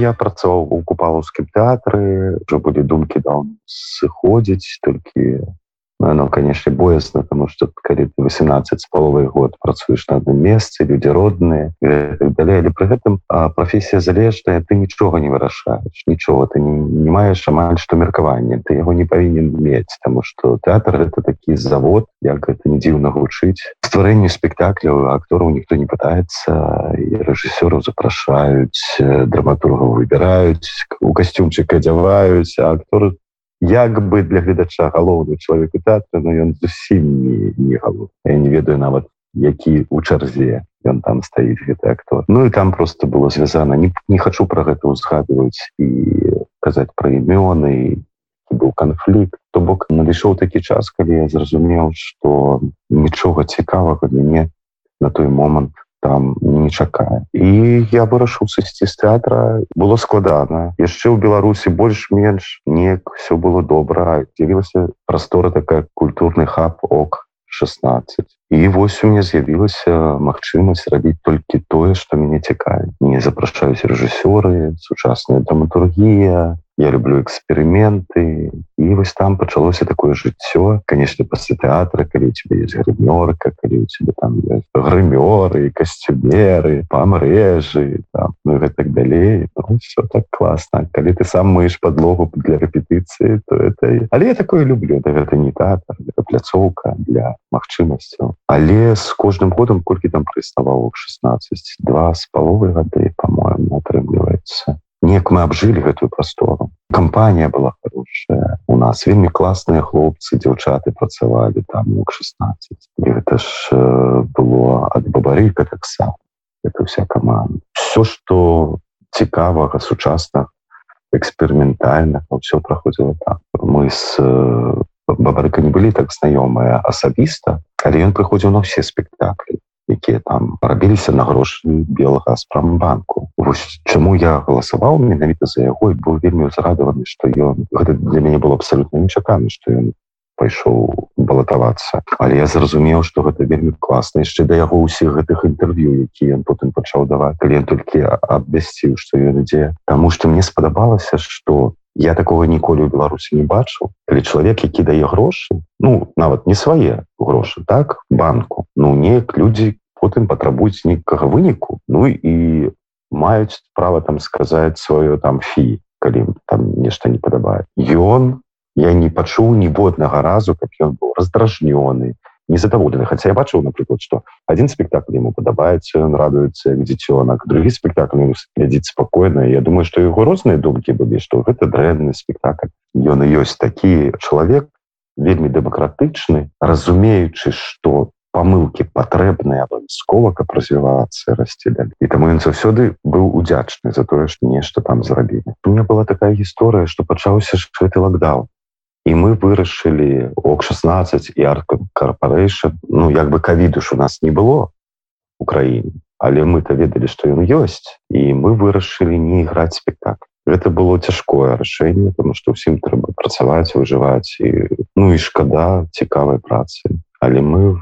я працаваў у купалаўскім тэатры уже былі думкі да сыходзіць толькі ну, конечно боязна тому что калі ты 18 з паловай год працуеш на адным месцы людзі родныя так далей але пры гэтым прафесія залежная ты нічога не вырашаеш нічога ты не, не маеш амаль што меркаванне ты яго не павінен мець тому что тэатр это такі завод як гэта не дзіўна гучыць стварэнню спектакляў актораў ніхто не пытаецца і рэжысёраў запрашаюць драматургаў выбіраюць у касцюмчык адзяваюць а акторы як бы для гледача галоўны чалавек у тэатры но ён зусім не, не галов я не ведаю нават які у чарзе ён там стаіць гэты актор. Ну і там просто было звязана. Не, не хачу про гэта узгадваць і казаць пра імёны быў канфлікт. То бок надышоў такі час калі я зразумеў что нічога цікавага для мяне на той момант там не чакае. І я вырашыў сысці з тэатра. Было складана. Яшчэ ў беларусі больш-менш неяк все было добра. З'явілася прастора такая культурны хаб ок 16 і вось у мне з'явілася магчымасць рабіць толькі тое што мяне цікае. Не запрашаюць рэжысёры сучасная драматургія я люблю эксперыменты і вось там пачалося такое жыццё конечно пасля тэатра калі у тебе есть грымёрка калі у тебе там грымёры касцюмеры памрэжы ну гэтак далей ну, все так класна калі ты сам мыеш подлогу для рэпетыцыі то это але я такое люблю. Да гэта не тэатр пляцоўка для магчымасцяў але з кожным годам колькі там прыставаў 16 два з паловай гады по-моему атрымліваецца неяк мы абжылі гэтую прастору кампанія была хорошая. У нас вельмі класныя хлопцы дзяўчаты працавалі там у 16 і гэта ж было ад бабарыка таксама это вся команда. Все что цікавага сучасна эксперыментальна все праходзіла так. Мы с бабарыка не былі так знаёмыя асабіста але ён прыходзіў на ўсе спектаклі якія там рабіліся на грошы белага спрамбанку Вось чаму я галасаваў менавіта за яго і быў вельмі узрадаваны што ён гэта для мяне было абсалютна нечаканы што ён пайшоў балатавацца. Але я зразумеў што гэта вельмі класна яшчэ да яго ўсіх гэтых інтэрв'ю які ён потым пачаў даваць. Кліент толькі абвясціў што ён ідзе. Таму што мне спадабалася што я такого ніколі ў беларусі не бачыў. Калі чалавек які дае грошы ну нават не свае грошы так банку ну неяк людзі потым патрабуюць нейкага выніку ну і маюць права там сказаць сваё там фі калі там нешта не падабае ён я не пачуў ніводнага разу каб ён быў раздражнёны незадаволены хотя я бачыў напрыклад что один спектакль ему падабаецца он радуецца дзіцёнак другі спектакль глядзіць спокойно. Я думаю что его розныя думкі былі что гэта дрэнны спектакль. Ён і ёсць такі чалавек вельмі дэмакратычны разумеючы что помылки патрэбныя абавязкова каб развівацца расці даль і таму ён заўсёды быў удзячны за тое что нешта там зрабілі у меня была такая гісторыя что пачаўся гэты лакдау і мы вырашылі ок 16 і арка корпоration ну як бы кавіду ж у нас не было у краіне але мы-то ведалі што ён ёсць і мы вырашылі не іграць спектакль. Гэта было цяжкое рашэнне потому что ўсім трэба працаваць выжываць і ну і шкада цікавай працы. Але мы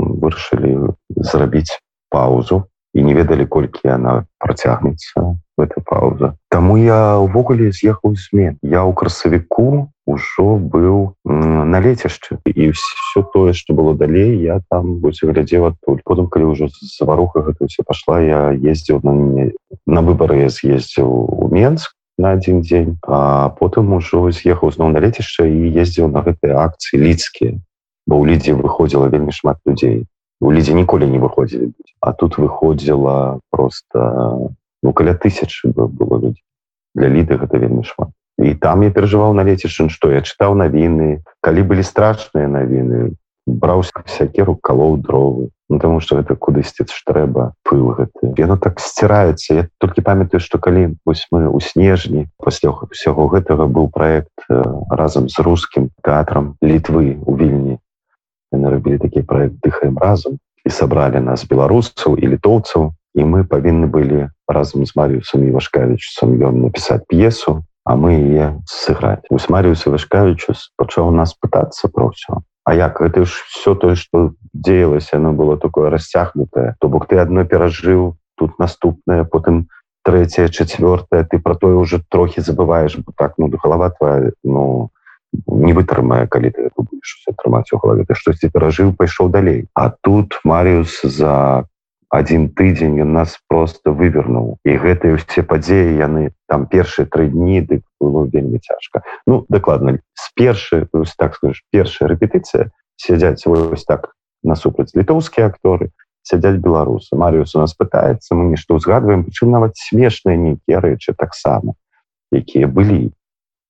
вырашылі зрабіць паузу і не ведалі колькі яна працягнецца эта пауза. Таму я увогуле з'ехаў змен. Я ў красавіку ўжо быў на лецішчы і все тое что было далей я там будзе глядзеў адтуль потым калі ўжо заваруха гэта все пашла я ездзіў на мне на выборы я з'ездзіў у Менск на один дзень а потым ужо з'ехаў зноў на лецішча і ездзіў на гэтыя акцыі лідскія бо ў лідзе выходзіла вельмі шмат людзей у лідзе ніколі не выходзілі а тут выходзіла просто ну каля тысячи было людзей для ліды гэта вельмі шмат і там я перажываў на лецішын што я чытаў навіны калі былі страшныя навіны браўся сякеру калоў дровы. Ну, тому что гэта кудысьці ж трэба пыл гэты. Яно так сціраецца я толькі памятаю што калі вось мы у снежні пасля ўсяго гэтага быў праект разам з рускім тэатрам літвы у вільні рабілі такі проект дыхаем разам і сабралі нас беларусцаў і літоўцаў. І мы павінны былі разам з Марыюсам і Вашкавічцам ён напісаць п'есу, а мы яе сыграць. Вось Марыюс і Вашкавічус пачаў нас пытацца про ўсё. А як гэта ж все тое, што дзеялася, оно было такое расцягнутае. То бок ты адно перажыў тут наступнае, потым третье четвертое ты про тое уже трохі забываешь так ну галава твоя ну не вытрымае калі ты будешь атрымаць у галаве ты штосьці перажыў пайшоў далей а тут Марыус за один тыдзень ён нас просто вывернуў. І гэтыя ўсе падзеі яны там першыя тры дні дык было вельмі цяжка. Ну дакладна з першы так скажешь першая рэпетыцыя сядзяць вось так насупраць літоўскія акторы сядзяць беларусы. Марыус у нас пытаецца мы нешта ўзгадваем прычым нават смешныя нейкія рэчы таксама якія былі.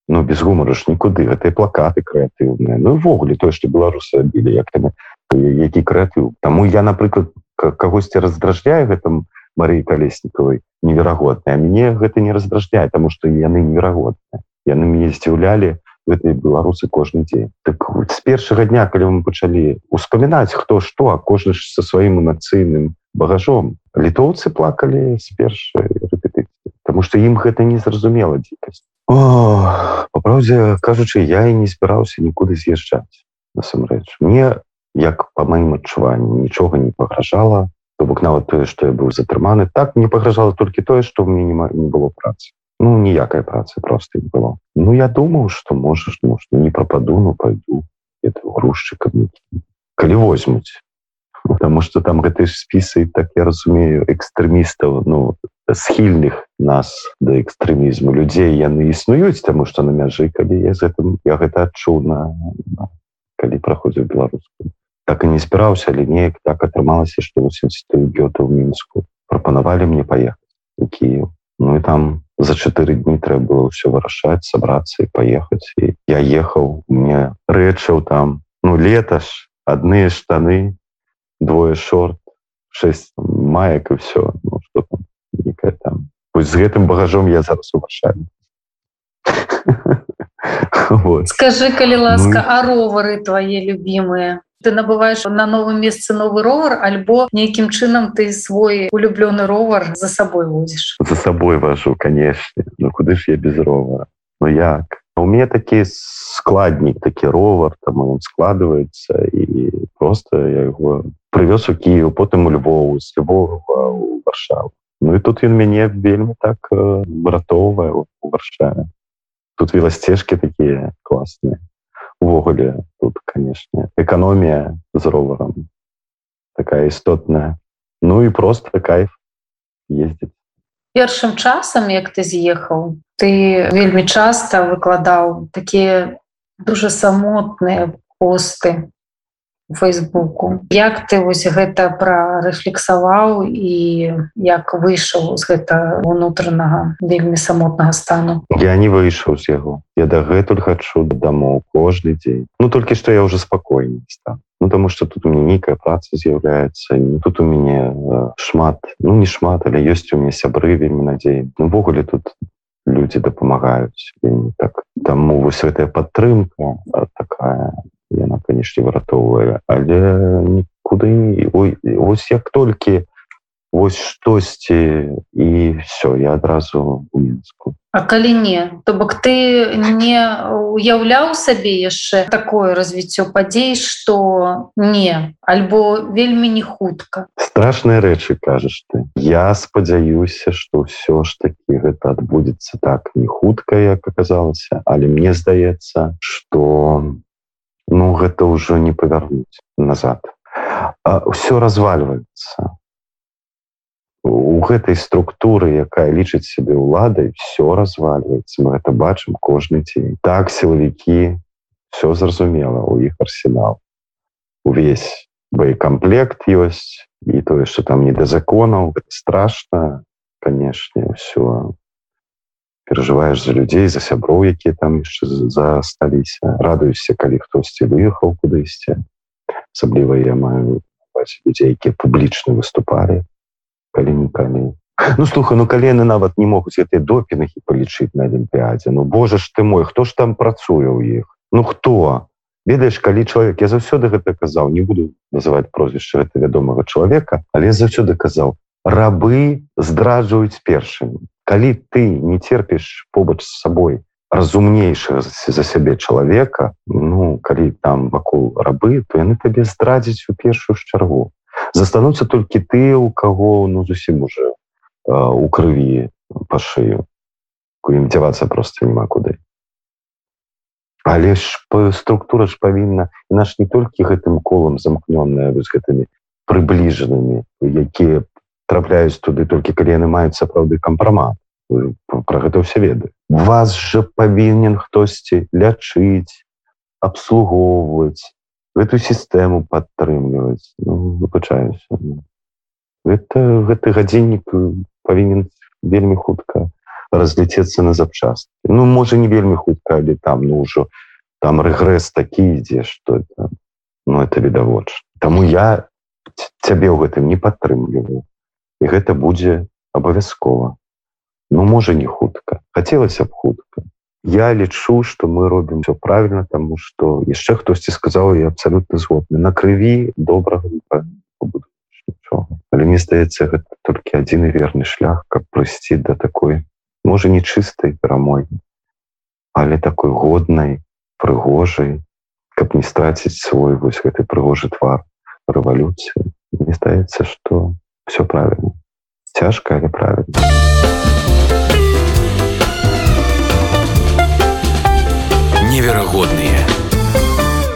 Ну без гумару ж нікуды гэтыя плакаты крэатыўныя. Ну увогуле тое што беларусы білі як там які крэатыў. Таму я напрыклад кагосьці раздражняе гэтым Марыі калеснікавай? Неверагодная. Мне гэта не раздражняе тому что яны неверагодныя. Яны мне здзіўлялі гэтыя беларусы кожны дзень. Так з першага дня калі мы пачалі успамінаць хто што а кожны ж са сваім эмацыйным багажом. Літоўцы плакалі з першай рэпетыцыі Таму што ім гэта не зразумела дзікасць. По праўдзе кажучы я і не збіраўся нікуды з'язджаць насамрэч. Мне як по маім адчуванні нічога не пагражала. То бок нават тое што я быў затрыманы так мне пагражала толькі тое што мне не было працы. Ну ніякай працы просто не было. Ну я думаў што можаш ну што не прападу ну пойду это грузчык калі возьмуць. Потому что там гэты спісы так я разумею экстрэмістаў ну схільных нас да экстрэмізму людзей яны існуюць таму што на мяжы калі я з гэтым я гэта адчуў на, на калі праходзіў беларускую так і не збіраўся але неяк так атрымалася што гёта ў мінску прапанавалі мне паехаць у Кіев Ну і там за чатыры дні трэба было ўсё вырашаць сабрацца і паехаць і я ехаў мне рэчаў там. Ну леташ адныя штаны двое шорт 6 маек і все ну, что там некая там. Пусть з гэтым багажом я зараз увашаю скажи калі ласка ну... а ровары твои любимые ты набываешь на новым месцы новы ровар альбо нейкім чынам ты свой улюблёны ровар за сабой возіш за сабой вожу конечно. Ну куды ж я без ровара Ну як? У меня такі складнік такі ровар там он складывается і просто я его прывёз у Киев потым у Львову з Львова у варшаву. Ну і тут ён мяне вельмі так выратоўвае у варшаве. Тут веласцежкі такія класныя увогуле тут канешне эканомія з роварам такая істотная Ну і просто кайф ездзіць першым часам як ты з'ехаў ты вельмі часта выкладаў такія дуже самотныя посты фейсбуку. Як ты вось гэта прарэфлексаваў і як выйшаў з гэта унутранага вельмі самотнага стану? Я не выйшаў з яго. Я дагэтуль хачу дамоў кожны дзень. Ну толькі што я уже спакойней стан. Ну тому что тут у мне нейкая праца з'яўляецца тут у мяне шмат ну не шмат але ёсць у меня сябры вельмі надзей увогуле ну, тут люди дапамагаюць. Так таму вось гэтая падтрымка такая яна канешне выратоўвае але нікуды ой ось як толькі вось штосьці і все я адразу у мінску. А калі не то бок ты не уяўляў сабе яшчэ такое развіццё падзей что не альбо вельмі не хутка? Страшныя рэчы кажаш ты. Я спадзяюся что ўсё ж таки гэта адбудзецца так не хутка як аказалася але мне здаецца ну гэта ўжо не павярнуць назад. Все развальваецца у гэтай структуры якая лічыць сябе ўладай все развальваецца мы это бачым кожны дзень. Так сілавікі все зразумела у іх арсенал. Увесь боекомплект ёсць і тое что там не да законаў страшно канешне все перажываеш за людзей за сяброў якія там яшчэ засталіся радуюся калі хтосьці выехаў кудысьці. Асабліва я маю людзей якія публічна выступалі. Калі-нікалі Ну слуха ну калены нават не могуць гэтыя допінахі палічыць на алімпіядзе Ну Божа ж ты мой хто ж там працуе ў іх? Ну хто? Ведаеш калі чалавек я заўсёды гэта казаў не буду называть прозвішча гэта вядомага чалавека але заўсёды казаў рабы здраджваюць першымі калі ты не терпіш побач з сабой разумнейшага за сябе чалавека ну калі там вакол рабы то яны табе здрадзіць у першую чаргу застануцца толькі ты у каго ну зусім уже у крыві по шыю ім дзявацца просто няма куды але ж структура ж павінна наш не толькі гэтым колам замкнённая з гэтымі прыбліжанымі якія трапляюць туды толькі калі яны маюць сапраўды кампрамат. Про гэта ўсе веды вас жа павінен хтосьці лячыць абслугоўваць эту сістэму падтрымліваць. Ну, выбачаюся. Это гэты гадзіннік павінен вельмі хутка разляцецца на запчасткі ну можа не вельмі хутка але там ну ўжо там рэгрэс такі ідзе что это ну это відавоч Таму я цябе ў гэтым не падтрымліваю і гэта будзе абавязкова ну можа не хутка хацелася б хутка я лічу что мы робім все правильно тому что яшчэ хтосьці сказаў я абсалютна згодны на крыві добрага але мне здаецца гэта толькі адзін і верны шлях каб прыйсці да такой можа не чыстай перамогі але такой годнай прыгожай каб не страціць свой вось гэты прыгожы твар рэвалюцыю мне здаецца что все правильно. Цяжка, але правильно. Неверогодные.